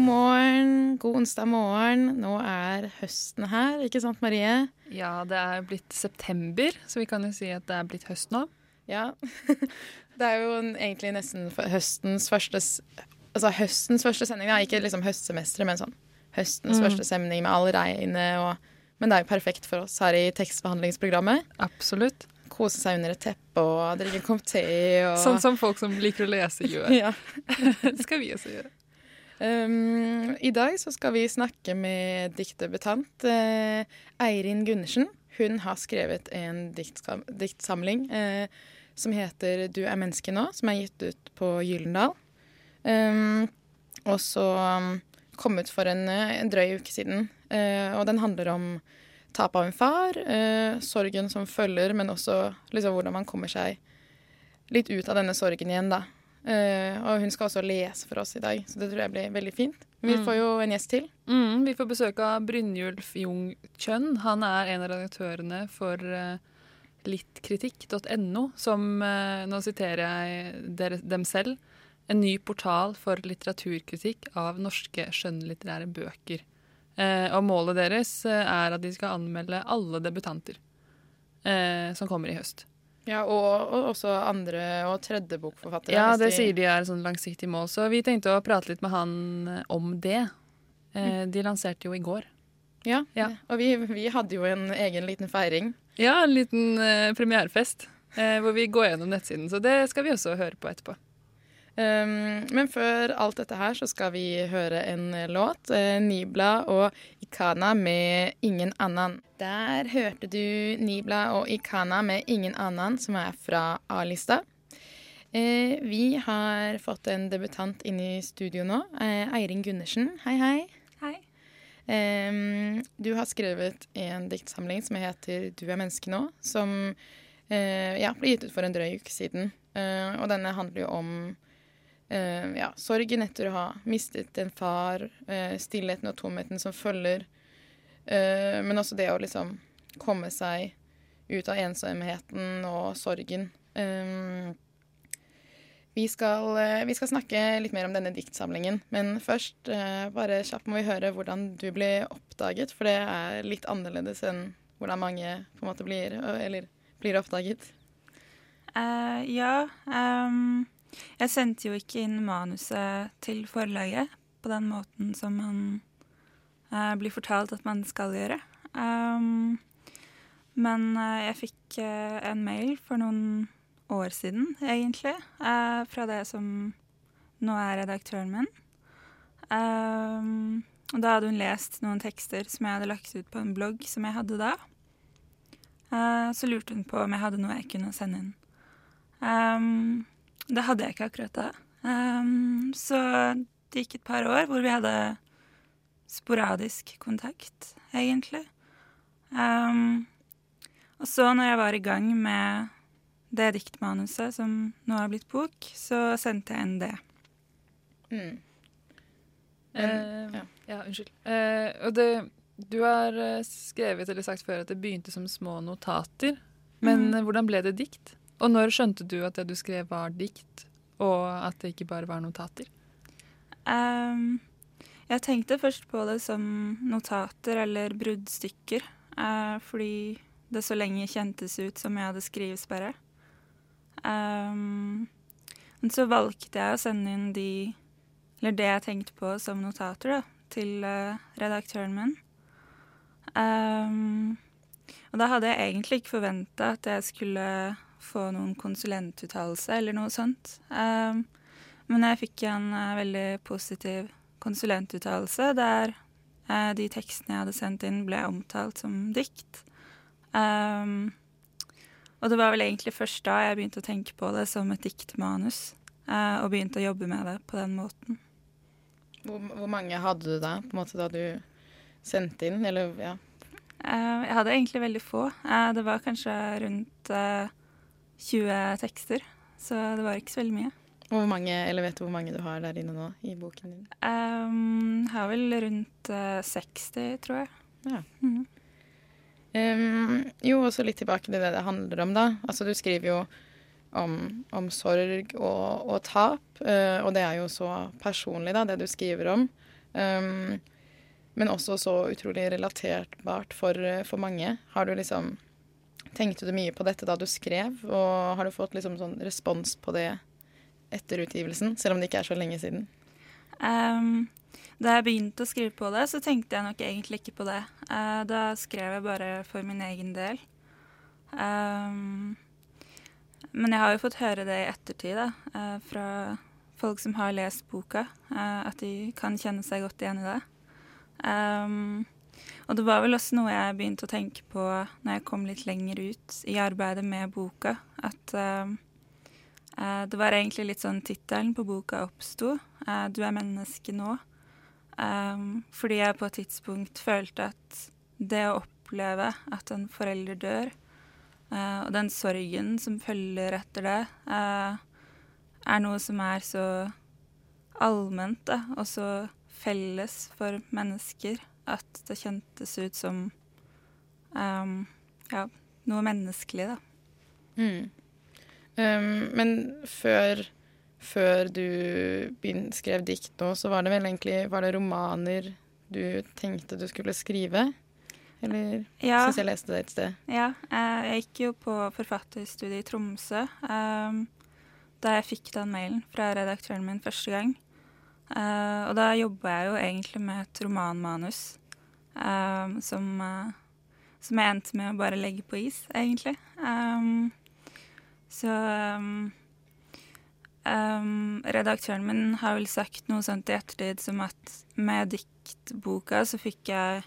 God morgen, god onsdag morgen. Nå er høsten her, ikke sant Marie? Ja, det er blitt september, så vi kan jo si at det er blitt høst nå. Ja. Det er jo egentlig nesten høstens første Altså høstens første sending. Da. Ikke liksom høstsemesteret, men sånn høstens Mm. første sending med all regnet og Men det er jo perfekt for oss her i tekstbehandlingsprogrammet. Absolutt. Kose seg under et teppe og drikke en kopp te og Sånn som folk som liker å lese, gjør. ja. Det skal vi også gjøre. Um, I dag så skal vi snakke med diktdebutant uh, Eirin Gundersen. Hun har skrevet en diktsamling uh, som heter 'Du er menneske nå', som er gitt ut på Gyllendal. Um, og så um, kom ut for en, eh, en drøy uke siden. Uh, og den handler om tap av en far, eh, sorgen som følger, men også liksom, hvordan man kommer seg litt ut av denne sorgen igjen, da. Eh, og hun skal også lese for oss i dag, så det tror jeg blir veldig fint. Vi Mm. får jo en gjest til. Mm, vi får besøk av Brynjulf Jung Kjønn. Han er en av redaktørene for uh, littkritikk.no, som, uh, nå siterer jeg dere, dem selv, en ny portal for litteraturkritikk av norske skjønnlitterære bøker. Eh, og målet deres eh, er at de skal anmelde alle debutanter eh, som kommer i høst. Ja, og, og også andre- og tredjebokforfattere. Ja, det sier de er et sånn langsiktig mål. Så vi tenkte å prate litt med han eh, om det. Eh, de lanserte jo i går. Ja, Ja. og vi, vi hadde jo en egen liten feiring. Ja, en liten eh, premierefest eh, hvor vi går gjennom nettsiden. Så det skal vi også høre på etterpå. Um, men før alt dette her så skal vi høre en eh, låt. Eh, Nibla og Ikana med 'Ingen annan'. Der hørte du Nibla og Ikana med 'Ingen annan', som er fra A-lista. Eh, vi har fått en debutant inn i studio nå. Eh, Eirin Gundersen. Hei, hei. Hei. Em, du har skrevet en diktsamling som heter 'Du er menneske nå', som eh, ja, ble gitt ut for en drøy uke siden. Eh, og denne handler jo om eh, ja, sorgen etter å ha mistet en far, uh, stillheten og tomheten som følger, Uh, men også det å liksom komme seg ut av ensomheten og sorgen. Vi skal, vi skal snakke litt mer om denne diktsamlingen, men først bare kjapt må vi høre hvordan du ble oppdaget, for det er litt annerledes enn hvordan mange på en måte blir, eller blir oppdaget. Ja, ehm, jeg sendte jo ikke inn manuset til forlaget på den måten som man eh, blir fortalt at man skal gjøre. Um, men eh, jeg fikk eh, en mail for noen år siden, egentlig, eh, fra det som nå er redaktøren min. Um, og da hadde hun lest noen tekster som jeg hadde lagt ut på en blogg som jeg hadde da. Uh, så lurte hun på om jeg hadde noe jeg kunne sende inn. Um, det hadde jeg ikke akkurat da. Um, så det gikk et par år hvor vi hadde sporadisk kontakt, egentlig. Um, og så når jeg var i gang med det diktmanuset som nå har blitt bok, så sendte jeg inn det. Mm. Uh, ja. ja. unnskyld. Uh, og det, du har eh, skrevet eller sagt før at det begynte som små notater. Men eh, hvordan ble det dikt? Og når skjønte du at det du skrev var dikt, og at det ikke bare var notater? Um, jeg tenkte først på det som notater eller bruddstykker, uh, fordi det så lenge kjentes ut som jeg hadde skrivesperre. Um, men så valgte jeg å sende inn de, eller det jeg tenkte på som notater, da, til uh, redaktøren min. Um, og da hadde jeg egentlig ikke forventa at jeg skulle få noen konsulentuttalelse eller noe sånt. Um, men jeg fikk en eh, veldig positiv konsulentuttalelse der eh, de tekstene jeg hadde sendt inn, ble omtalt som dikt. Um, og det var vel egentlig først da jeg begynte å tenke på det som et diktmanus, eh, og begynte å jobbe med det på den måten. Hvor, hvor mange hadde du da, på en måte, da du sendte inn? Eller, ja. Eh, jeg hadde egentlig veldig få. Det var kanskje rundt 20 tekster, så det var ikke så veldig mye. Hvor mange, eller vet du hvor mange du har der inne nå i boken din? Um, har vel rundt uh, 60, tror jeg. Ja. Mhm. Um, jo, også litt tilbake til det det handler om, da. Altså, du skriver jo om, om sorg og, og tap, uh, og det er jo så personlig, da, det du skriver om. Um, men også så utrolig relaterbart for, eh, for mange. Har du liksom Tenkte du mye på dette da du skrev, og har du fått liksom sånn respons på det etter utgivelsen, selv om det ikke er så lenge siden? Um, da jeg begynte å skrive på det, så tenkte jeg nok egentlig ikke på det. Uh, da skrev jeg bare for min egen del. Um, men jeg har jo fått høre det i ettertid, da, uh, fra folk som har lest boka, uh, at de kan kjenne seg godt igjen i det. Um, og det var vel også noe jeg begynte å tenke på når jeg kom litt lenger ut i arbeidet med boka. At uh, uh, det var egentlig litt sånn tittelen på boka oppsto. Uh, 'Du er menneske nå'. Um, fordi jeg på et tidspunkt følte at det å oppleve at en forelder dør, og den sorgen som følger etter det, er noe som er så allment da, og så felles for mennesker at det kjentes ut som um, ja, noe menneskelig, da. Mm. Um, men før, før du skrev dikt nå, så var det vel egentlig Var det romaner du tenkte du skulle skrive? Eller Ja. syns jeg leste det et sted? Ja, eh, jeg gikk jo på forfatterstudiet i Tromsø um, da jeg fikk den mailen fra redaktøren min første gang. Eh, og da jobba jeg jo egentlig med et romanmanus um, som, eh, som jeg endte med å bare legge på is, egentlig. Så um, redaktøren min har vel sagt noe sånt i ettertid som at med diktboka så fikk jeg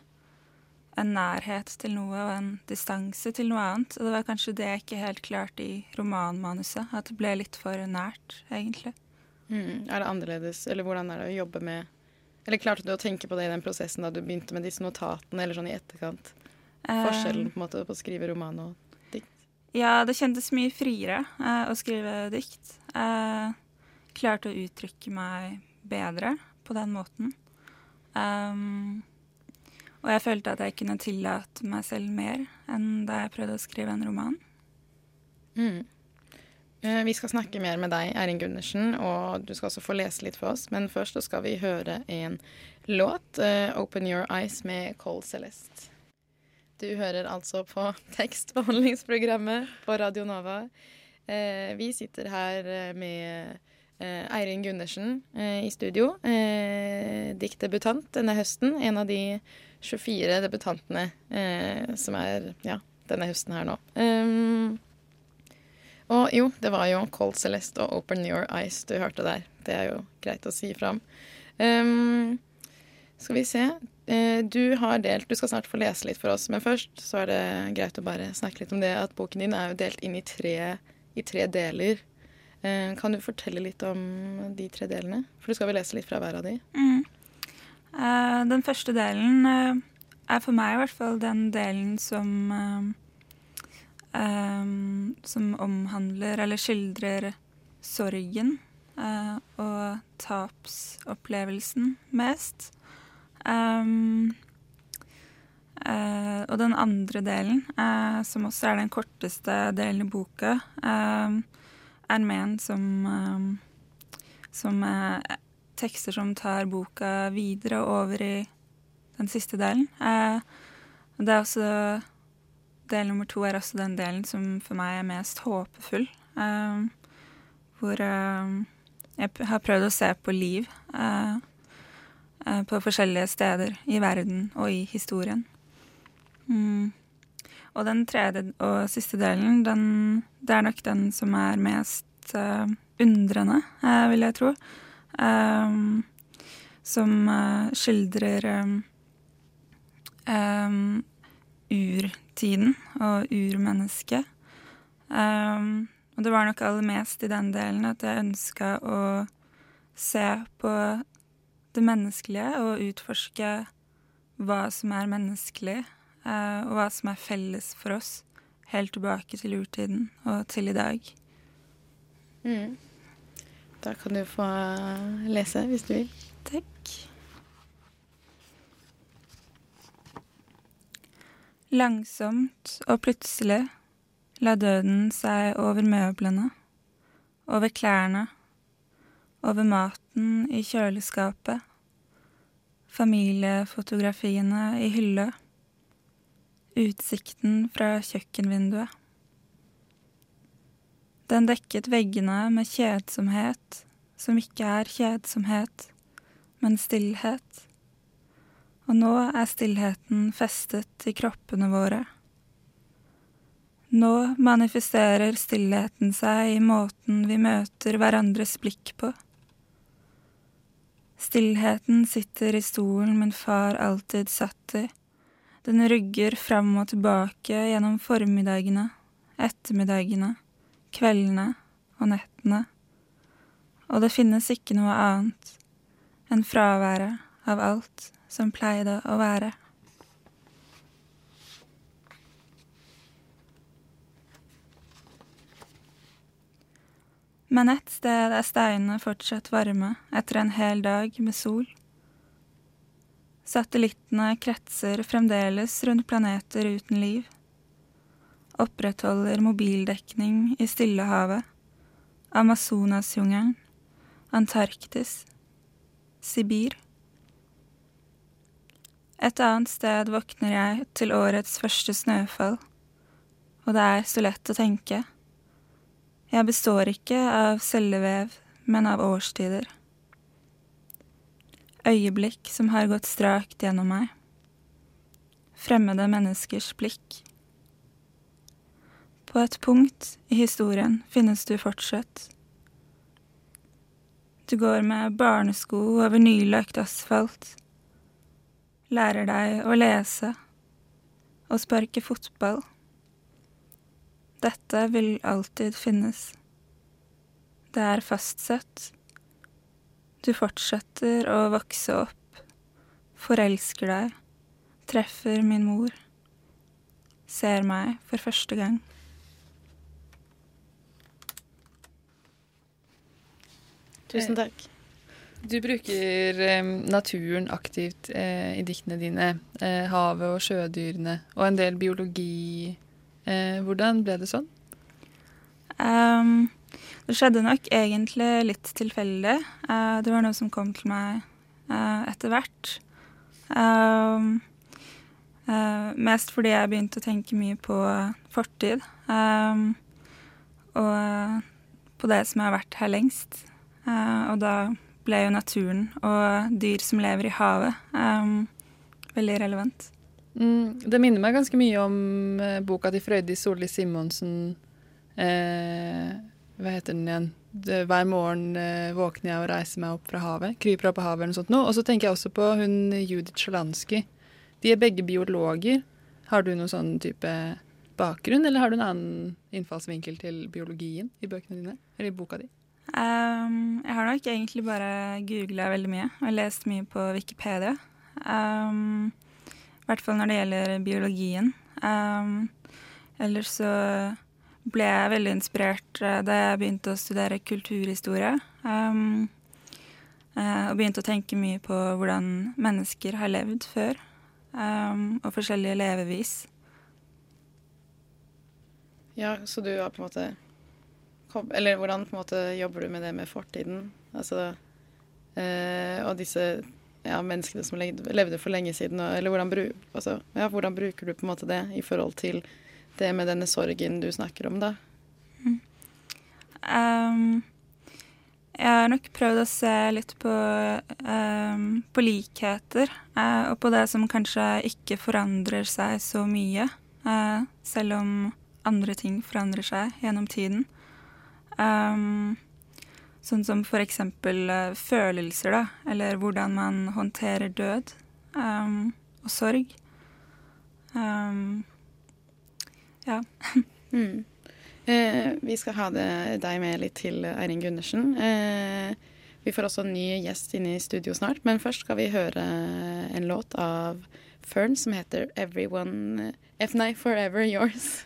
en nærhet til noe og en distanse til noe annet. Og det var kanskje det jeg ikke helt klarte i romanmanuset. At det ble litt for nært, egentlig. Mm. Er det annerledes, eller hvordan er det å jobbe med Eller klarte du å tenke på det i den prosessen da du begynte med disse notatene, eller sånn i etterkant? Forskjellen på en måte på å skrive roman og dikt? Ja, det kjentes mye friere eh, å skrive dikt. Eh, klarte å uttrykke meg bedre på den måten. Um, og jeg følte at jeg kunne tillate meg selv mer enn da jeg prøvde å skrive en roman. Mm. Eh, Vi skal snakke mer med deg, Eirin Gundersen, og du skal også få lese litt for oss. Men først skal vi høre en låt, eh, 'Open Your Eyes' med Cole Celeste. Du hører altså på tekstbehandlingsprogrammet på Radio Nova. Eh, Vi sitter her med Eirin Gundersen i studio. Diktdebutant denne høsten. En av de 24 debutantene som er ja, denne høsten her nå. Og jo, det var jo Cold Celeste og Open Your Eyes du hørte der. Det er jo greit å si fram. Um, skal vi se. Eh, du har delt Du skal snart få lese litt for oss, men først så er det greit å bare snakke litt om det at boken din er jo delt inn i tre, i tre deler. Eh, kan du fortelle litt om de tre delene? For du skal vel lese litt fra hver av de? Mm. Eh, den første delen er for meg i hvert fall den delen som eh, Som omhandler eller skildrer sorgen uh, og tapsopplevelsen mest. Um, uh, og den andre delen, uh, som også er den korteste delen i boka, eh, er ment som, som tekster som tar boka videre over i den siste delen. Det er også Del nummer to er også den delen som for meg er mest håpefull. Uh, hvor uh, jeg har prøvd å se på liv uh, på forskjellige steder i verden og i historien. Mm. Og den tredje og siste delen, den, det er nok den som er mest eh, undrende, vil jeg tro. Um, som skildrer um, um, urtiden og urmennesket. Um, og det var nok aller mest i den delen at jeg ønska å se på det menneskelige og utforske hva som er menneskelig, uh, og hva som er felles for oss, helt tilbake til urtiden og til i dag. Mm. Da kan du få lese, hvis du vil. Takk. Langsomt og plutselig la døden seg over møblene, over klærne, over maten i kjøleskapet, familiefotografiene i hylla, utsikten fra kjøkkenvinduet. Den dekket veggene med kjedsomhet som ikke er kjedsomhet, men stillhet. Og nå er stillheten festet i kroppene våre. Nå manifesterer stillheten seg i måten vi møter hverandres blikk på. Stillheten sitter i stolen min far alltid satt i. Den rugger fram og tilbake gjennom formiddagene, ettermiddagene, kveldene og nettene. Og det finnes ikke noe annet enn fraværet av alt som pleide å være. Men et sted er steinene fortsatt varme etter en hel dag med sol. Satellittene kretser fremdeles rundt planeter uten liv. Opprettholder mobildekning i Stillehavet, Amazonasjungelen, Antarktis, Sibir. Et annet sted våkner jeg til årets første snøfall, og det er så lett å tenke. Jeg består ikke av cellevev, men av årstider. Øyeblikk som har gått strakt gjennom meg. Fremmede menneskers blikk. På et punkt i historien finnes du fortsatt. Du går med barnesko over nylagt asfalt. Lærer deg å lese og sparke fotball. Dette vil alltid finnes. Det er fastsatt. Du fortsetter å vokse opp, forelsker deg, treffer min mor, ser meg for første gang. Tusen takk. Du bruker eh, naturen aktivt eh, i diktene dine. Eh, havet og sjødyrene, og en del biologi. Eh, hvordan ble det sånn? Um, det skjedde nok egentlig litt tilfeldig. Uh, det var noe som kom til meg uh, etter hvert. Um, uh, mest fordi jeg begynte å tenke mye på fortid. Um, og på det som har vært her lengst. og da ble jo naturen og dyr som lever i havet, veldig relevant. Mm, det minner meg ganske mye om eh, boka til Frøydis Solli Simonsen. Eh, hva heter den igjen? Det, hver morgen eh, våkner jeg og reiser meg opp fra havet. Kryper opp av havet eller noe sånt. Og så tenker jeg også på hun Judith Sjalansky. De er begge biologer. Har du noen sånn type bakgrunn, eller har du en annen innfallsvinkel til biologien i bøkene dine? Eller i boka di? Um, jeg har nok egentlig bare googla veldig mye og lest mye på Wikipedia. Um, i hvert fall når det gjelder biologien. Um, ellers så ble jeg veldig inspirert uh, da jeg begynte å studere kulturhistorie. Um, og begynte å tenke mye på hvordan mennesker har levd før. Um, og forskjellige levevis. Ja, så du har på en måte Eller hvordan på en måte jobber du med det med fortiden? Altså eh, Og disse ja, menneskene som levde for lenge siden, eller hvordan, bru, altså, ja, hvordan, bruker du på en måte det i forhold til det med denne sorgen du snakker om, da? Um, jeg har nok prøvd å se litt på, um, på likheter, uh, og på det som kanskje ikke forandrer seg så mye, uh, selv om andre ting forandrer seg gjennom tiden. Um, Sånn som for eksempel uh, følelser, da, eller hvordan man håndterer død um, og sorg. Um, ja. mm. eh, vi skal ha det, deg med litt til Eirin Gundersen. Eh, Vi får også en ny gjest inne i studio snart, men først skal vi høre en låt av Fern som heter 'Everyone F9 Forever Yours'.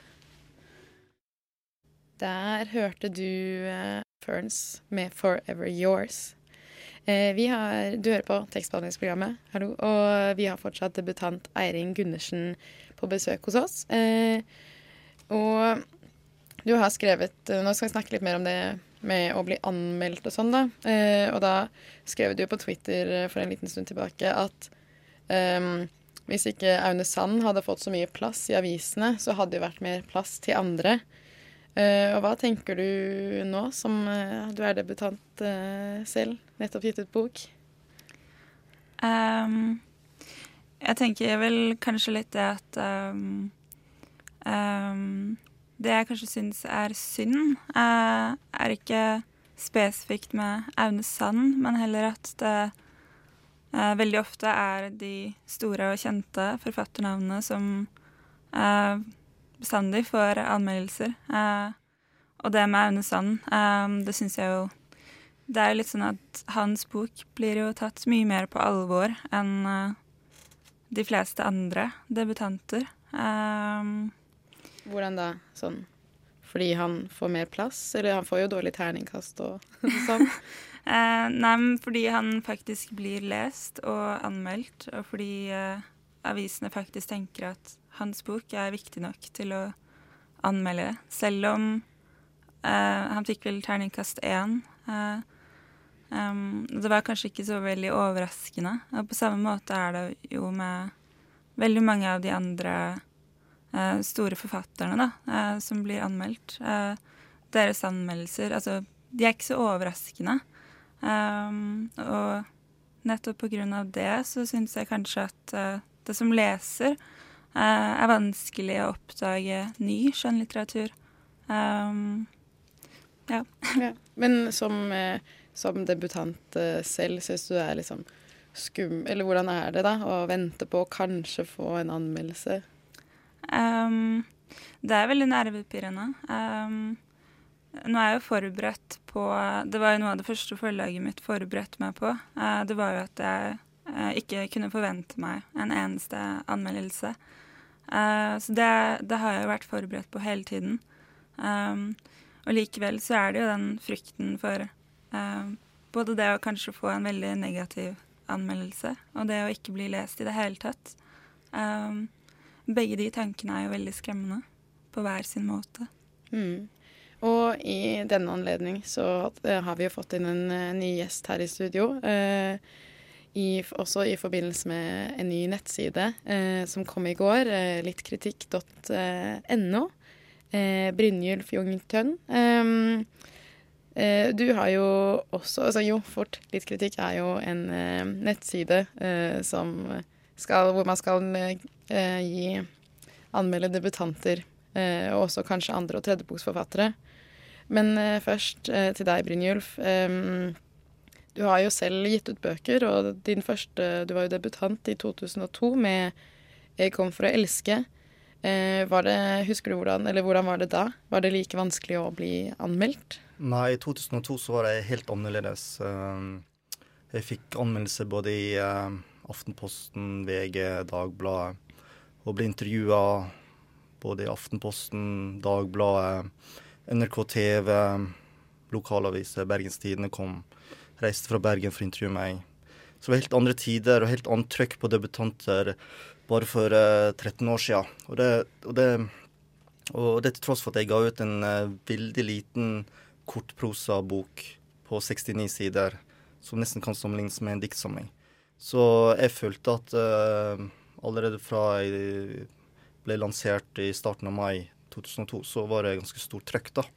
Der hørte du uh, Ferns med 'Forever Yours'. Uh, vi har, du hører på tekstbehandlingsprogrammet, hallo, og vi har fortsatt debutant Eirin Gundersen på besøk hos oss. Uh, og du har skrevet Nå skal vi snakke litt mer om det med å bli anmeldt og sånn, da. Og da skrev du på Twitter for en liten stund tilbake at um, hvis ikke Aune Sand hadde fått så mye plass i avisene, så hadde det vært mer plass til andre. Uh, og hva tenker du nå, som uh, du er debutant uh, selv, nettopp gitt ut bok? Um, jeg tenker vel kanskje litt det at um, um, Det jeg kanskje syns er synd, er ikke spesifikt med Aune Sand, men heller at det uh, veldig ofte er de store og kjente forfatternavnene som eh, bestandig for anmeldelser. Eh, og det med Aune Sand, eh, det syns jeg jo Det er litt sånn at hans bok blir jo tatt mye mer på alvor enn eh, de fleste andre debutanter. Eh, Hvordan da? Sånn fordi han får mer plass? Eller han får jo dårlig terningkast og sånn. Eh, nei, men fordi han faktisk blir lest og anmeldt, og fordi eh, avisene faktisk tenker at hans bok er viktig nok til å anmelde, selv om eh, han fikk vel terningkast én. Um, det var kanskje ikke så veldig overraskende. Og på samme måte er det jo med veldig mange av de andre uh, store forfatterne da, uh, som blir anmeldt. Uh, deres anmeldelser, altså, de er ikke så overraskende. Um, og nettopp av det så syns jeg kanskje at uh, det som leser uh, er vanskelig å oppdage ny skjønnlitteratur. Um, ja. ja. Men som, uh, som debutant selv, syns du det er liksom skum... Eller hvordan er det da å vente på å kanskje få en anmeldelse? Um, det er veldig nervepirrende. Um, nå er jeg jo forberedt på Det var jo noe av det første forlaget mitt forberedte meg på. Uh, det var jo at jeg eh, ikke kunne forvente meg en eneste anmeldelse. Eh, så det, det har jeg jo vært forberedt på hele tiden. Og likevel så er det jo den frykten for både det å kanskje få en veldig negativ anmeldelse, og det å ikke bli lest i det hele tatt. Begge de tankene er jo veldig skremmende på hver sin måte. Mm. Og i denne anledning så eh, har vi jo fått inn en ny gjest her i studio. Eh, i, også i forbindelse med en ny nettside eh, som kom i går, eh, littkritikk.no. Eh, Brynjulf Jungtønn. Ehm, eh, du har jo også Altså jo, fort. Littkritikk er jo en nettside som skal, hvor man skal gi anmelde debutanter, og også kanskje andre- og tredjeboksforfattere. Men først til deg, Brynjulf. Um, du har jo selv gitt ut bøker, og din første Du var jo debutant i 2002 med 'Jeg kom for å elske'. Uh, var det, husker du hvordan, eller hvordan var det da? Var det like vanskelig å bli anmeldt? Nei, i 2002 så var det helt annerledes. Jeg fikk anmeldelse både i Aftenposten, VG, Dagbladet, og ble intervjua både i Aftenposten, Dagbladet NRK TV, lokalaviser, Bergenstidene kom. Reiste fra Bergen for å intervjue meg. Så det var helt andre tider og helt annet trøkk på debutanter bare for uh, eh, 13 år siden. Og det, og, det, og det, til tross for at jeg ga ut en uh, veldig liten kortprosabok på 69 sider, som nesten kan sammenlignes med en diktsamling. Så jeg følte at uh, allerede fra jeg ble lansert i starten av mai 2002, så var det ganske stort trøkk, da.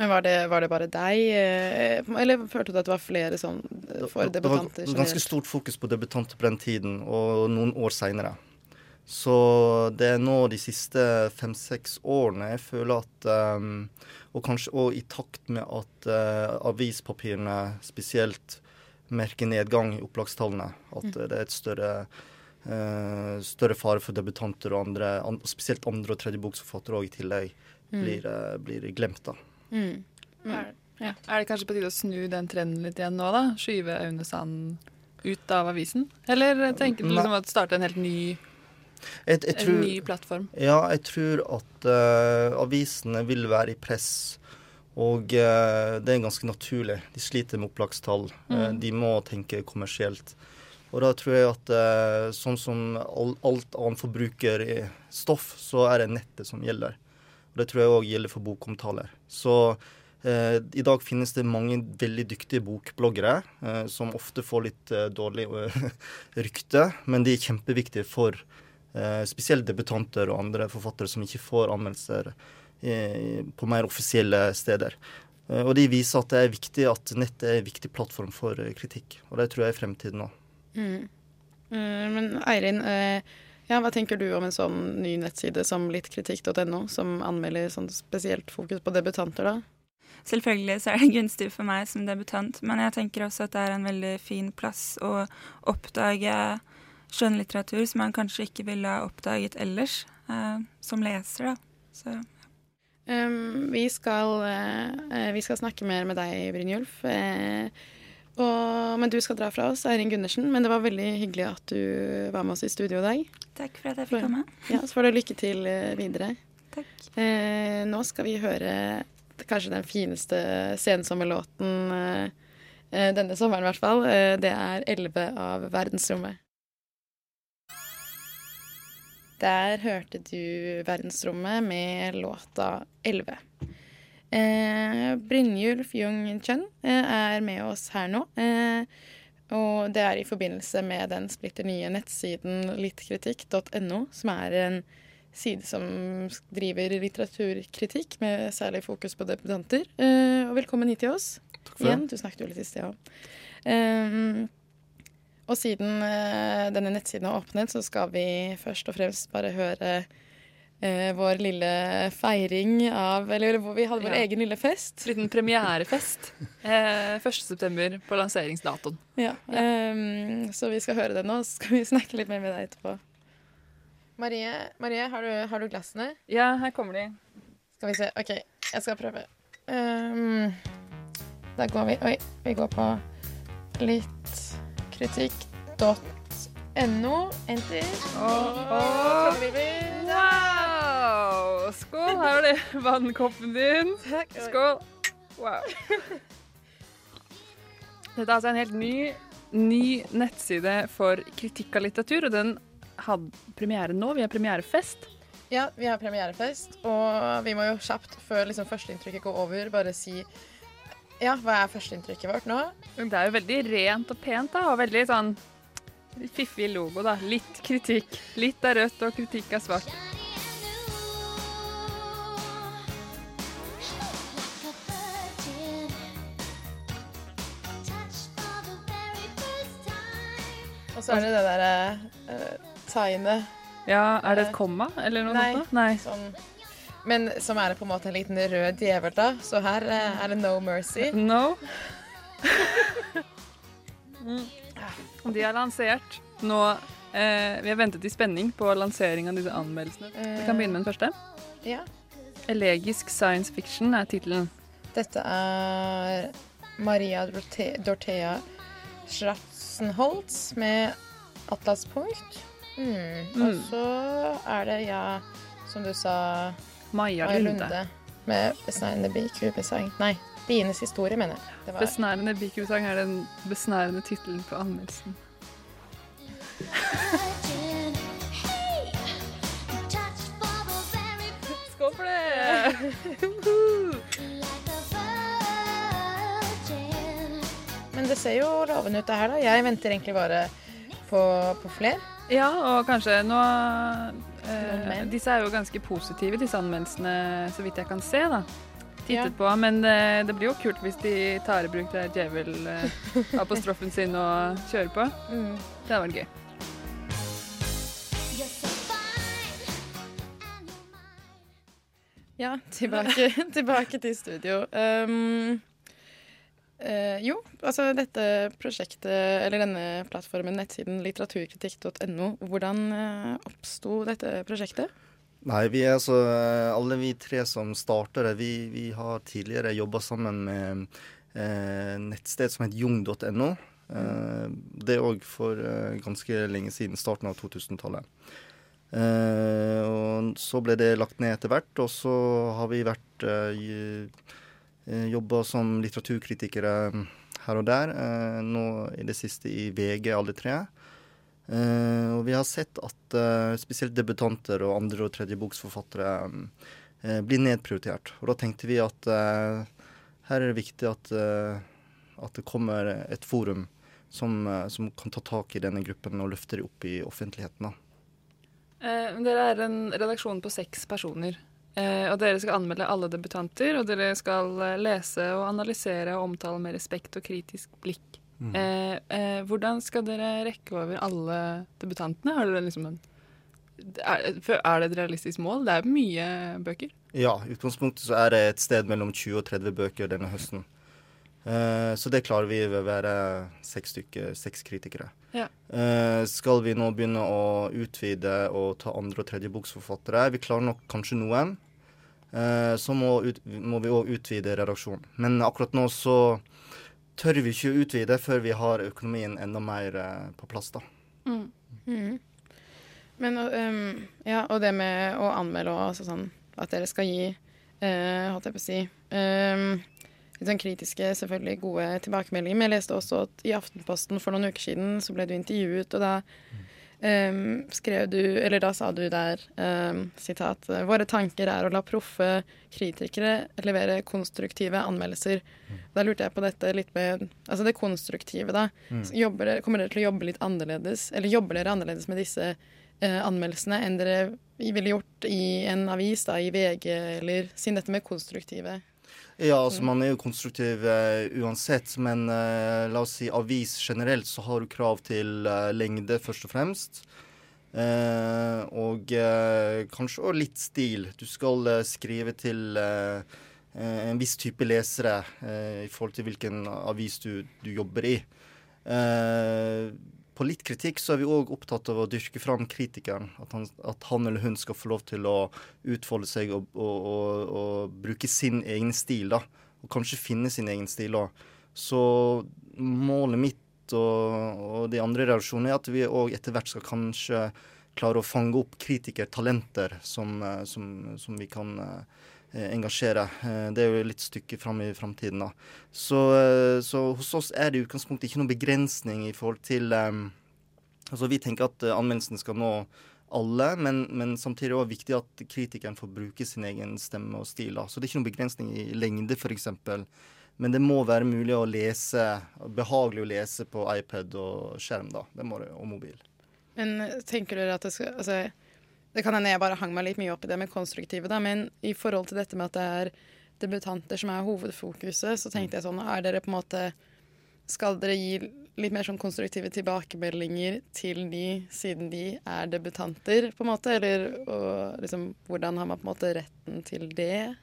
Men var det, var det, bare deg, eh, eller følte du at det var flere sånn eh, for debutanter? Det var ganske stort fokus på debutanter på den tiden, og noen år seinere. Så det er nå de siste fem-seks årene jeg føler at um, Og kanskje òg i takt med at uh, avispapirene spesielt merker nedgang i opplagstallene, at mm. det er et større Uh, større fare for debutanter og andre, an, spesielt andre- og tredjeboksforfattere òg i tillegg, mm. blir, uh, blir, glemt. da. Mm. Mm. Ja. Er det kanskje på tide å snu den trenden litt igjen nå, da? Skyve Aune Sand ut av avisen? Eller tenker du liksom å starte en helt ny, Jeg, jeg en ny plattform? ja, jeg tror at uh, avisene vil være i press. Og uh, det er ganske naturlig. De sliter med opplagstall. Eh, de må tenke kommersielt. Og da tror jeg at sånn som all, alt annet forbruker i stoff, så er det nettet som gjelder. Det tror jeg òg gjelder for bokomtaler. Så eh, i dag finnes det mange veldig dyktige bokbloggere eh, som ofte får litt eh, dårlig eh, rykte, men de er kjempeviktige for eh, spesielt debutanter og andre forfattere som ikke får anmeldelser eh, på mer offisielle steder. Og de viser at det er viktig at nettet er en viktig plattform for kritikk. Og det tror jeg er fremtiden nå. Mm. Eh, men Eirin, eh, ja, hva tenker du om en sånn ny nettside som littkritikk.no, som anmelder sånn spesielt fokus på debutanter, da? Selvfølgelig så er det gunstig for meg som debutant, men jeg tenker også at det er en veldig fin plass å oppdage skjønnlitteratur som man kanskje ikke ville ha oppdaget ellers, eh, som leser, da. Så Um, vi, skal, eh, vi skal snakke mer med deg, Brynjulf. eh, og, men du skal dra fra oss, Eirin Gundersen. Men det var veldig hyggelig at du var med oss i studio i dag. takk for at jeg fikk komme. Ja, Så får du lykke til eh, videre. Takk. Eh, nå skal vi høre kanskje den fineste sensommerlåten eh, eh, denne sommeren, i hvert fall. Eh, det er 'Elleve' av Verdensrommet. Der hørte du Verdensrommet med låta 'Elleve'. Eh, Brynjulf Jung Chun eh, er med oss her nå. Eh, og det er i forbindelse med den splitter nye nettsiden littkritikk.no, som er en side som driver litteraturkritikk med særlig fokus på debutanter. Eh, og velkommen hit til oss. Takk for Igjen. det. Du snakket jo litt i sted òg. Um, og siden eh, denne nettsiden er åpnet, så skal vi først og fremst bare høre eh, vår lille feiring av Eller hvor vi hadde vår Ja. egen lille fest. Liten premierefest eh, 1.9. på lanseringsdatoen. Ja. Um, så vi skal høre det nå, så skal vi snakke litt mer med deg etterpå. Marie, Marie har, du, har du glassene? Ja, her kommer de. Skal vi se. OK, jeg skal prøve. Um, da går vi Oi, vi går på littkritikk.no. Enter. Trommevirvel. Wow! Skål! Her er det vannkoppen din. Takk. Skål. Wow. Dette er altså en helt ny, ny nettside for kritikk av litteratur, og den hadde premiere nå. Vi har premierefest. Ja, vi har premierefest, og vi må jo kjapt, før liksom førsteinntrykket går over, bare si Ja, hva er førsteinntrykket vårt nå? Det er jo veldig rent og pent, da, og veldig sånn fiffig logo, da. Litt kritikk. Litt er rødt, og kritikk er svart. Så er det det derre uh, tegnet Ja, er det et komma, eller noe Nei. sånt? da? Nei. Sånn, Men som er på en måte en liten rød djevel, da. Så her uh, er det no mercy. No. De har lansert nå uh, Vi har ventet i spenning på lansering av disse anmeldelsene. Vi kan begynne med den første. Ja. Elegisk science fiction er tittelen. Dette er Maria Dorte Dorthea Holtz med atlaspunkt. Mm. Og Mm. så er det, ja, som du sa, Maja Maja Lunde. Lunde med 'Besnærende bikubesang'. Nei, 'Bienes historie', mener jeg. Det var Besnærende bikubesang er den besnærende tittelen på anmeldelsen. Skål for det! det ser jo lovende ut, det her, da. Jeg venter egentlig bare på, på flere. Ja, og kanskje nå eh. Disse er jo ganske positive, disse anmeldelsene, så vidt jeg kan se, da. Ja. på. Men eh, det blir jo kult hvis de tar i bruk det djevel-apostrofen sin og kjører på. Mm. Det hadde vært gøy. Ja, tilbake, tilbake til studio. Um, eh, jo, altså dette prosjektet, eller denne plattformen, nettsiden litteraturkritikk.no, hvordan eh, oppsto dette prosjektet? Nei, vi er altså alle vi tre som starter det, vi, vi har tidligere jobba sammen med eh, nettsted som heter jung.no. Eh, det òg for eh, ganske lenge siden, starten av 2000-tallet. Eh, og så ble det lagt ned etter hvert, og så har vi vært eh, jobba som litteraturkritikere her og der. Eh, nå i det siste i VG, alle tre. Og vi har sett at spesielt debutanter og andre- og tredjeboksforfattere blir nedprioritert. Og da tenkte vi at her er det viktig at, at det kommer et forum som, som, kan ta tak i denne gruppen og løfte dem opp i offentligheten. dere er en redaksjon på seks personer. Og dere skal anmelde alle debutanter, og dere skal lese og analysere og omtale med respekt og kritisk blikk. Mm. Eh, eh, hvordan skal dere rekke over alle debutantene? Har dere liksom en, er, er, det et realistisk mål? Det er mye bøker? Ja, i utgangspunktet så er det et sted mellom 20 og 30 bøker denne høsten. Eh, så det klarer vi ved å være seks stykker, seks kritikere. Ja. Eh, skal vi nå begynne å utvide og ta andre- og tredjeboksforfattere? Vi klarer nok kanskje noen. Eh, så må, ut, må vi òg utvide redaksjonen. Men akkurat nå så tør vi ikke å utvide før vi har økonomien enda mer på plass, da. Mm. Mm. Men um, ja, og det med å anmelde og altså sånn at dere skal gi, uh, holdt jeg på å si um, litt sånn kritiske, selvfølgelig gode tilbakemeldinger. Men jeg leste også at i Aftenposten for noen uker siden så ble du intervjuet, og da. Um, skrev du, eller da sa du der, um, sitat Våre tanker er å la proffe kritikere levere konstruktive anmeldelser. Mm. Da lurte jeg på dette litt med Altså det konstruktive, da. Mm. Jobber, kommer dere til å jobbe litt annerledes, eller jobber dere annerledes med disse uh, anmeldelsene enn dere ville gjort i en avis, da, i VG, eller siden dette med konstruktive? Ja, altså man er jo konstruktiv uh, uansett, men uh, la oss si avis generelt, så har du krav til uh, lengde, først og fremst. og kanskje òg litt stil. Du skal skrive til en viss type lesere i forhold til hvilken avis du, du jobber i. Uh, på litt kritikk så er vi òg opptatt av å dyrke fram kritikeren. At han, at han, eller hun skal få lov til å utfolde seg og, og, og, og bruke sin egen stil. da, Og kanskje finne sin egen stil. da. Så målet mitt og, de andre reaksjonene er at vi òg etter hvert skal kanskje klare å fange opp kritikertalenter som, eh, som, som vi kan eh, engasjere. Eh, det er jo litt stykke fram i framtiden, da. Så, så, hos oss er det i utgangspunktet ikke noen begrensning i forhold til um, Altså Vi tenker at anmeldelsen skal nå alle, men, men samtidig er det viktig at kritikeren får bruke sin egen stemme og stil. Da. Så det er ikke noen begrensning i lengde, f.eks. Men det må være mulig å lese, behagelig å lese på iPad og skjerm, da. Det må det, og mobil. Men tenker dere at det skal altså, Det kan hende jeg bare hang meg litt mye opp i det med konstruktive, da, men i forhold til dette med at det er debutanter som er hovedfokuset, så tenkte jeg sånn Er dere på en måte Skal dere gi litt mer sånn konstruktive tilbakemeldinger til de siden de er debutanter, på en måte? Eller og, liksom, hvordan har man på en måte retten til det?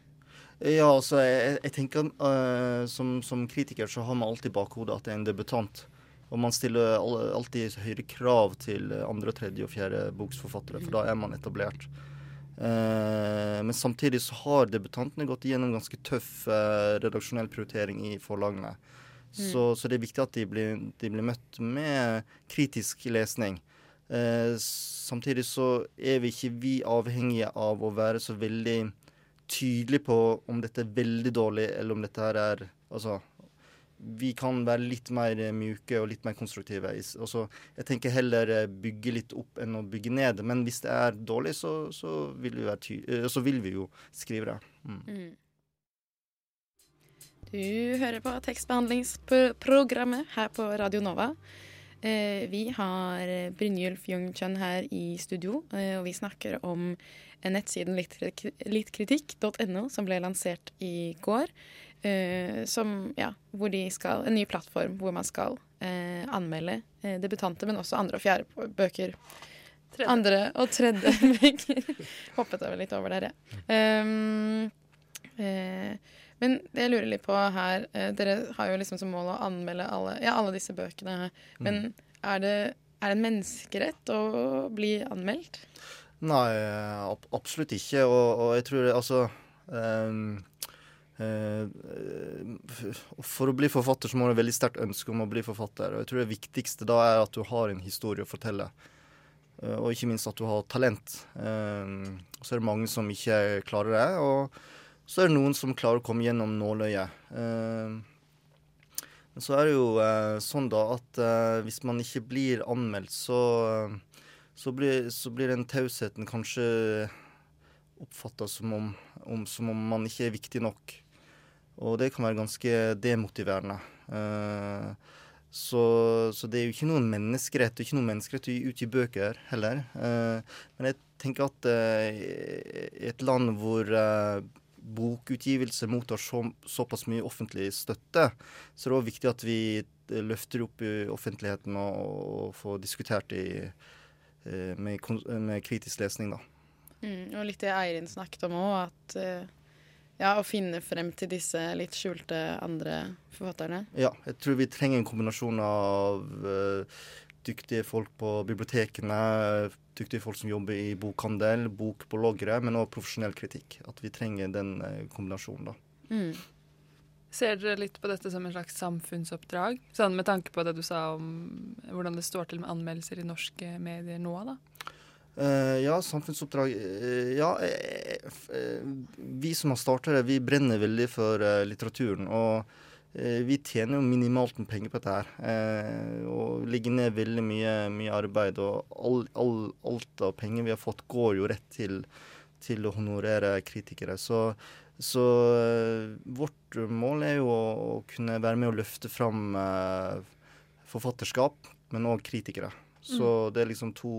Ja, altså, jeg, jeg tenker uh, som, som, kritiker så har man alltid bakhodet at det er en debutant. Og man stiller alltid høyere krav til andre, tredje og fjerde boksforfattere, for da er man etablert. Eh, men samtidig så har debutantene gått igjennom ganske tøff eh, redaksjonell prioritering i forlagene. Mm. Så, så, det er viktig at de blir, de blir møtt med kritisk lesning. Eh, samtidig så er vi ikke vi avhengige av å være så veldig tydelige på om dette er veldig dårlig, eller om dette her er Altså vi kan være litt mer mjuke og litt mer konstruktive. Også, jeg tenker heller eh, bygge litt opp enn å bygge ned. Men hvis det er dårlig, så, så, vil, vi eh, så vil, vi jo skrive det. Mm. Mm. Du hører på tekstbehandlingsprogrammet her på Radio Nova. Eh, vi har Brynjulf Jungchun her i studio, eh, og vi snakker om nettsiden littkritikk.no, som ble lansert i går. Uh, som, ja, hvor de skal, en ny plattform hvor man skal uh, anmelde uh, debutanter, men også andre og fjerde bøker. Tredje. Andre og tredje bøker. Hoppet over litt over der, ja. Um, men det jeg lurer litt på her Dere har jo liksom som mål å anmelde alle, ja, alle disse bøkene. Men mm. er, det, er det en menneskerett å bli anmeldt? Nei, ab absolutt ikke. Og, og, jeg tror det altså um, For å bli forfatter så må du ha veldig sterkt ønske om å bli forfatter. Og jeg tror det viktigste da er at du har en historie å fortelle. Uh, og ikke minst at du har talent. Så er det mange som ikke klarer det. Og så er det noen som klarer å komme gjennom nåløyet. Men så er det jo sånn da at hvis man ikke blir anmeldt, så så blir, så blir den tausheten kanskje oppfatta som, som, om man ikke er viktig nok. Og det kan være ganske demotiverende. Uh, så, så, det er jo ikke noen menneskerett, ikke noen menneskerett å gi ut i bøker heller. Uh, men jeg tenker at uh, i et land hvor bokutgivelse mottar så, såpass mye offentlig støtte, så er det òg viktig at vi løfter opp i offentligheten og, og får diskutert i Eh, med, med, kritisk lesning, da. Mm, og litt det Eirin snakket om òg, at ja, å finne frem til disse litt skjulte andre forfatterne. Ja, jeg tror vi trenger en kombinasjon av uh, dyktige folk på bibliotekene, dyktige folk som jobber i bokhandel, bok på logre, men også profesjonell kritikk. At vi trenger den uh, kombinasjonen, da. Mm. Ser dere litt på dette som en slags samfunnsoppdrag? Sånn Med tanke på det du sa om hvordan det står til med anmeldelser i norske medier nå, da? Uh, ja, samfunnsoppdrag uh, Ja, uh, vi som har starta det, vi brenner veldig for litteraturen. Og vi tjener jo minimalt med penger på dette her. og legger ned veldig mye, mye arbeid. Og all, all, alt av penger vi har fått, går jo rett til, til å honorere kritikere. Så så vårt mål er jo å, å, kunne være med å løfte fram forfatterskap, men òg kritikere. Så mm. det er liksom to,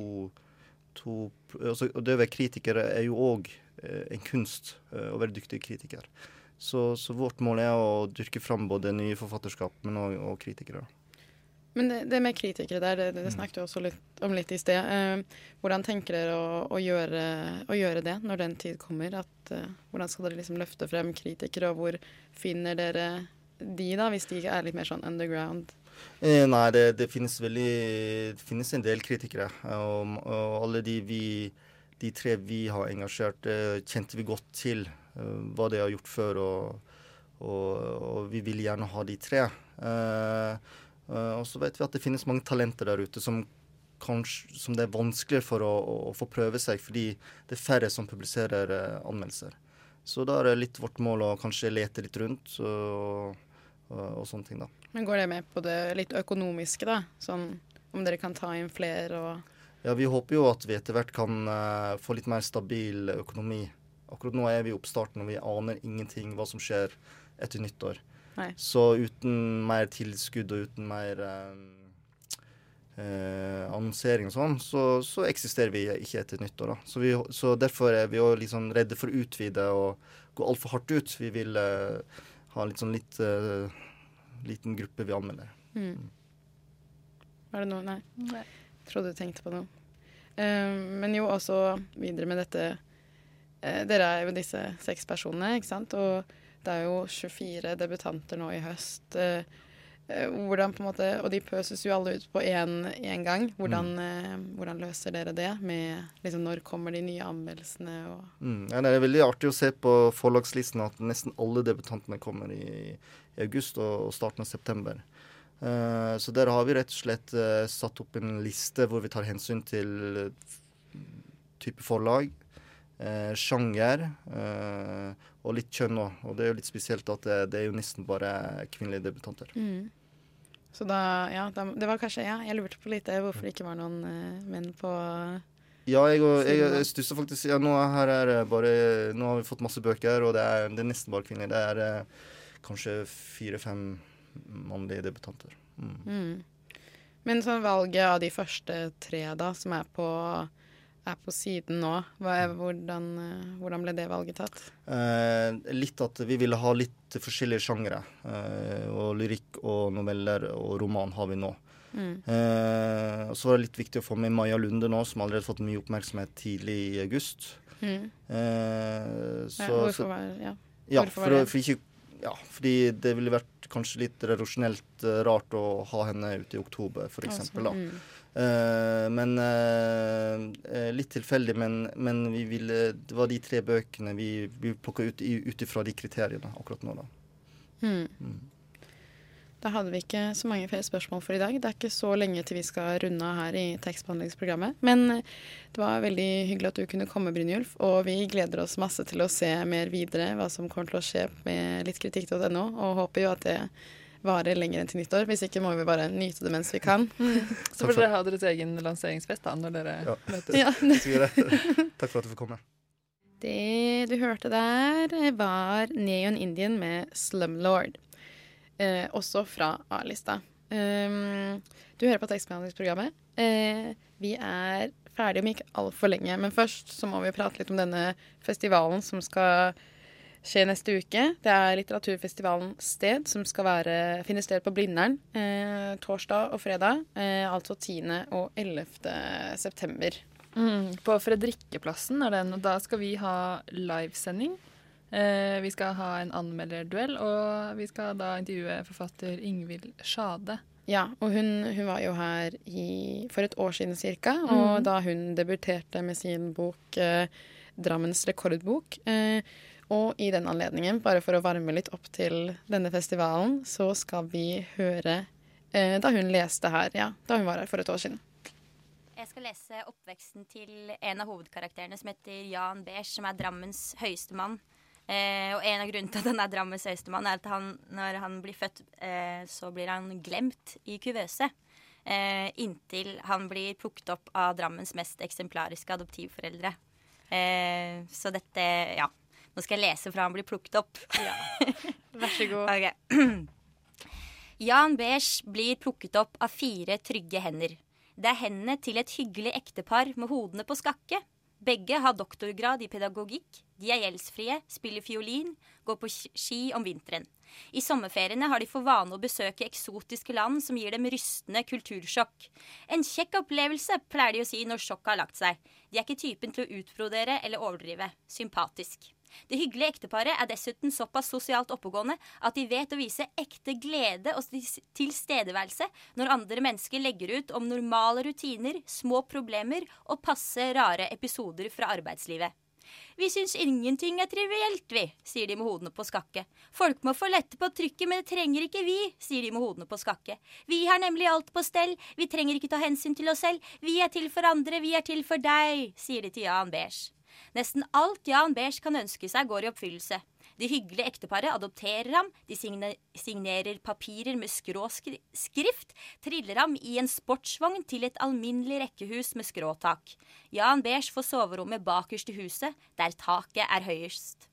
to altså, Det å være kritiker er jo òg uh, en kunst, å være dyktig kritiker. Så, så, vårt mål er å dyrke fram både nye forfatterskap, men òg kritikere. Men det, det, med kritikere der, det, det mm. snakket du også litt, om litt i sted. Eh, hvordan tenker dere å, å, gjøre, å, gjøre, det når den tid kommer? At, eh, hvordan skal dere liksom løfte frem kritikere, og hvor finner dere de, da, hvis de er litt mer sånn underground? Eh, nei, det, det, finnes veldig Det finnes en del kritikere. Og, og alle de, vi, de tre vi har engasjert, kjente vi godt til hva de har gjort før, og, og, og vi vil gjerne ha de tre. Eh, og så vet vi at det finnes mange talenter der ute som, kanskje, som det er vanskeligere for å, å, få prøve seg, fordi det er færre som publiserer uh, anmeldelser. Så da er det litt vårt mål å kanskje lete litt rundt og, og, og, sånne ting, da. Men går det med på det litt økonomiske, da? Sånn om dere kan ta inn flere og Ja, vi håper jo at vi etter hvert kan uh, få litt mer stabil økonomi. Akkurat nå er vi i oppstarten og vi aner ingenting hva som skjer etter nyttår. Nei. Så uten mer tilskudd og uten mer uh, uh, annonsering og sånn, så, så, eksisterer vi ikke etter nyttår. Da. Så, vi, så derfor er vi òg liksom redde for å utvide og gå altfor hardt ut. Vi vil ha litt sånn litt liten gruppe vi anmelder. Mm. Var det noe Nei. Nei. Trodde du tenkte på noe. Uh, men jo også videre med dette uh, Dere er jo disse seks personene, ikke sant? Og det er jo 24 debutanter nå i høst. Eh, hvordan på en måte, Og de pøses jo alle ut på én gang. Hvordan, mm. Eh, hvordan, løser dere det? med liksom, Når kommer de nye anmeldelsene? Mm, ja, det er veldig artig å se på forlagslisten at nesten alle debutantene kommer i, i august og, og, starten av september. Uh, så der har vi rett og slett uh, satt opp en liste hvor vi tar hensyn til type forlag, uh, sjanger og litt kjønn òg. Og det er jo litt spesielt at det, det er jo nesten bare kvinnelige debutanter. Mm. Så da, ja, da, det var kanskje Ja, jeg lurte på litt hvorfor det ikke var noen eh, menn på ja, jeg, jeg, jeg stussa faktisk ja, nå, her er bare, nå har vi fått masse bøker, og det er, det er nesten bare kvinner. Det er uh, kanskje fire-fem mannlige debutanter. Mm. Mm. Men sånn valget av de første tre, da, som er på er på siden nå. Er, hvordan, eh, hvordan, ble det valget tatt? Eh, litt at vi ville ha litt forskjellige sjangere. Eh, og lyrikk og noveller og roman har vi nå. Mm. Eh, så var det litt viktig å få med Maja Lunde nå, som allerede fått mye oppmerksomhet tidlig i august. Mm. Eh, så, ja, hvorfor var, ja. ja hvorfor for, var det? For ikke, ja, fordi det ville vært kanskje litt redaksjonelt uh, rart å ha henne ute i oktober, f.eks. Altså, mm. Eh, men eh, eh, litt tilfeldig, men, men vi ville, det var de tre bøkene vi, vi plukka ut ut ifra de kriteriene akkurat nå. da. Hmm. Mm. Da hadde vi ikke så mange flere spørsmål for i dag. Det er ikke så lenge til vi skal runde av her i tekstbehandlingsprogrammet. Men det var veldig hyggelig at du kunne komme, Brynjulf. Og vi gleder oss masse til å se mer videre hva som kommer til å skje med littkritikk.no. Og håper jo at det varer lenger enn til nyttår. Hvis ikke må vi bare nyte det mens vi kan. Så får dere ha deres egen lanseringsfest da, når dere Ja. møtes. Ja. Takk for at du fikk komme. Det du hørte der, var Neon Indian med Slumlord. Eh, også fra A-lista. Um, du hører på tekstbehandlingsprogrammet. Eh, vi er ferdige om ikke altfor lenge, men først så må vi prate litt om denne festivalen som skal skje neste uke. Det er litteraturfestivalen Sted, som skal være, finne sted på Blindern eh, torsdag og fredag. Eh, altså 10. og 11. september. Mm, på Fredrikkeplassen er den, og da skal vi ha livesending. Eh, vi skal ha en anmelderduell, og vi skal da intervjue forfatter Ingvild Sjade. Ja, og hun, hun var jo her i, for et år siden cirka, og da hun debuterte med sin bok eh, 'Drammens rekordbok'. Og i den anledningen, bare for å varme litt opp til denne festivalen, så skal vi høre eh, da hun leste her, ja, da hun var her for et år siden. Jeg skal lese oppveksten til en av hovedkarakterene som heter Jan Beers, som er Drammens høyeste mann. Eh, og en av grunnene til at han er Drammens høyeste mann, er at han, når han blir født, eh, så blir han glemt i kuvøse. Eh, inntil han blir plukket opp av Drammens mest eksemplariske adoptivforeldre. Eh, så dette, ja. Nå skal jeg lese fra han blir plukket opp. Ja. Vær så god. Ok. Jan Beers blir plukket opp av fire trygge hender. Det er hendene til et hyggelig ektepar med hodene på skakke. Begge har doktorgrad i pedagogikk, de er gjeldsfrie, spiller fiolin, går på ski om vinteren. I sommerferiene har de for vane å besøke eksotiske land som gir dem rystende kultursjokk. En kjekk opplevelse, pleier de å si når sjokket har lagt seg. De er ikke typen til å utbrodere eller overdrive. Sympatisk. Det hyggelige ekteparet er dessuten såpass sosialt oppegående at de vet å vise ekte glede og tilstedeværelse når andre mennesker legger ut om normale rutiner, små problemer og passe rare episoder fra arbeidslivet. Vi syns ingenting er trivielt, vi, sier de med hodene på skakke. Folk må få lette på trykket, men det trenger ikke vi, sier de med hodene på skakke. Vi har nemlig alt på stell, vi trenger ikke ta hensyn til oss selv, vi er til for andre, vi er til for deg, sier de til Jan Beers. Nesten alt Jan Beige kan ønske seg, går i oppfyllelse. Det hyggelige ekteparet adopterer ham, de signe signerer papirer med skråskrift, triller ham i en sportsvogn til et alminnelig rekkehus med skråtak. Jan Beige får soverommet bakerst i huset, der taket er høyest.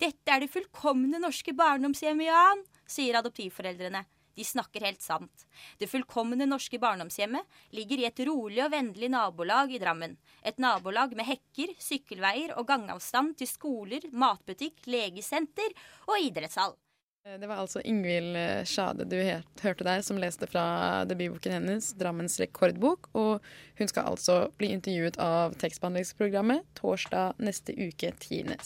Dette er det fullkomne norske barndomshjemmet, Jan, sier adoptivforeldrene. De snakker helt sant. Det fullkomne norske barndomshjemmet ligger i et rolig og vennlig nabolag i Drammen. Et nabolag med hekker, sykkelveier og gangavstand til skoler, matbutikk, legesenter og idrettshall. Eh, Det var altså Ingvild eh, Sjade du hørte der, som leste fra debutboken hennes, 'Drammens rekordbok'. Og hun skal altså bli intervjuet av tekstbehandlingsprogrammet torsdag neste uke, 10.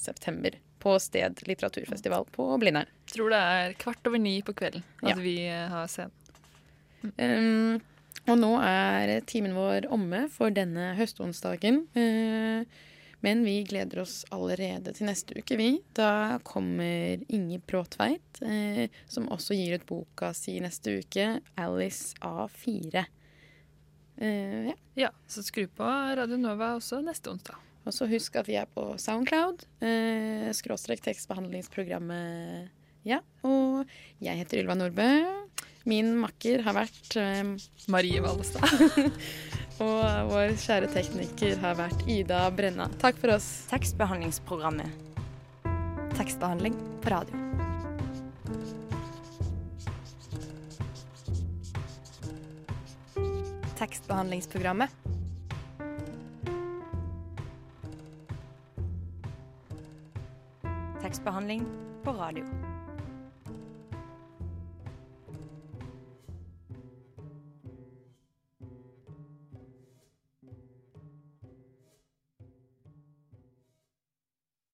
På Sted litteraturfestival på Blindern. Tror det er kvart over ni på kvelden at Ja. vi eh, har scenen. Um, og nå er timen vår omme for denne høstonsdagen. Uh, men vi gleder oss allerede til neste uke, vi. Da kommer Inge Bråtveit, eh, som også gir ut boka si neste uke, 'Alice A4'. Eh, ja. Ja, så skru på Radio Nova også neste onsdag. Og så husk at vi er på Soundcloud, eh, skråstrek tekstbehandlingsprogrammet. Ja, og jeg heter Ylva Nordbø. Min makker har vært eh, Marie Vallestad. Og vår kjære tekniker har vært Ida Brenna. Takk for oss. Tekstbehandlingsprogrammet. Tekstbehandling på radio. Tekstbehandlingsprogrammet. Tekstbehandling på radio.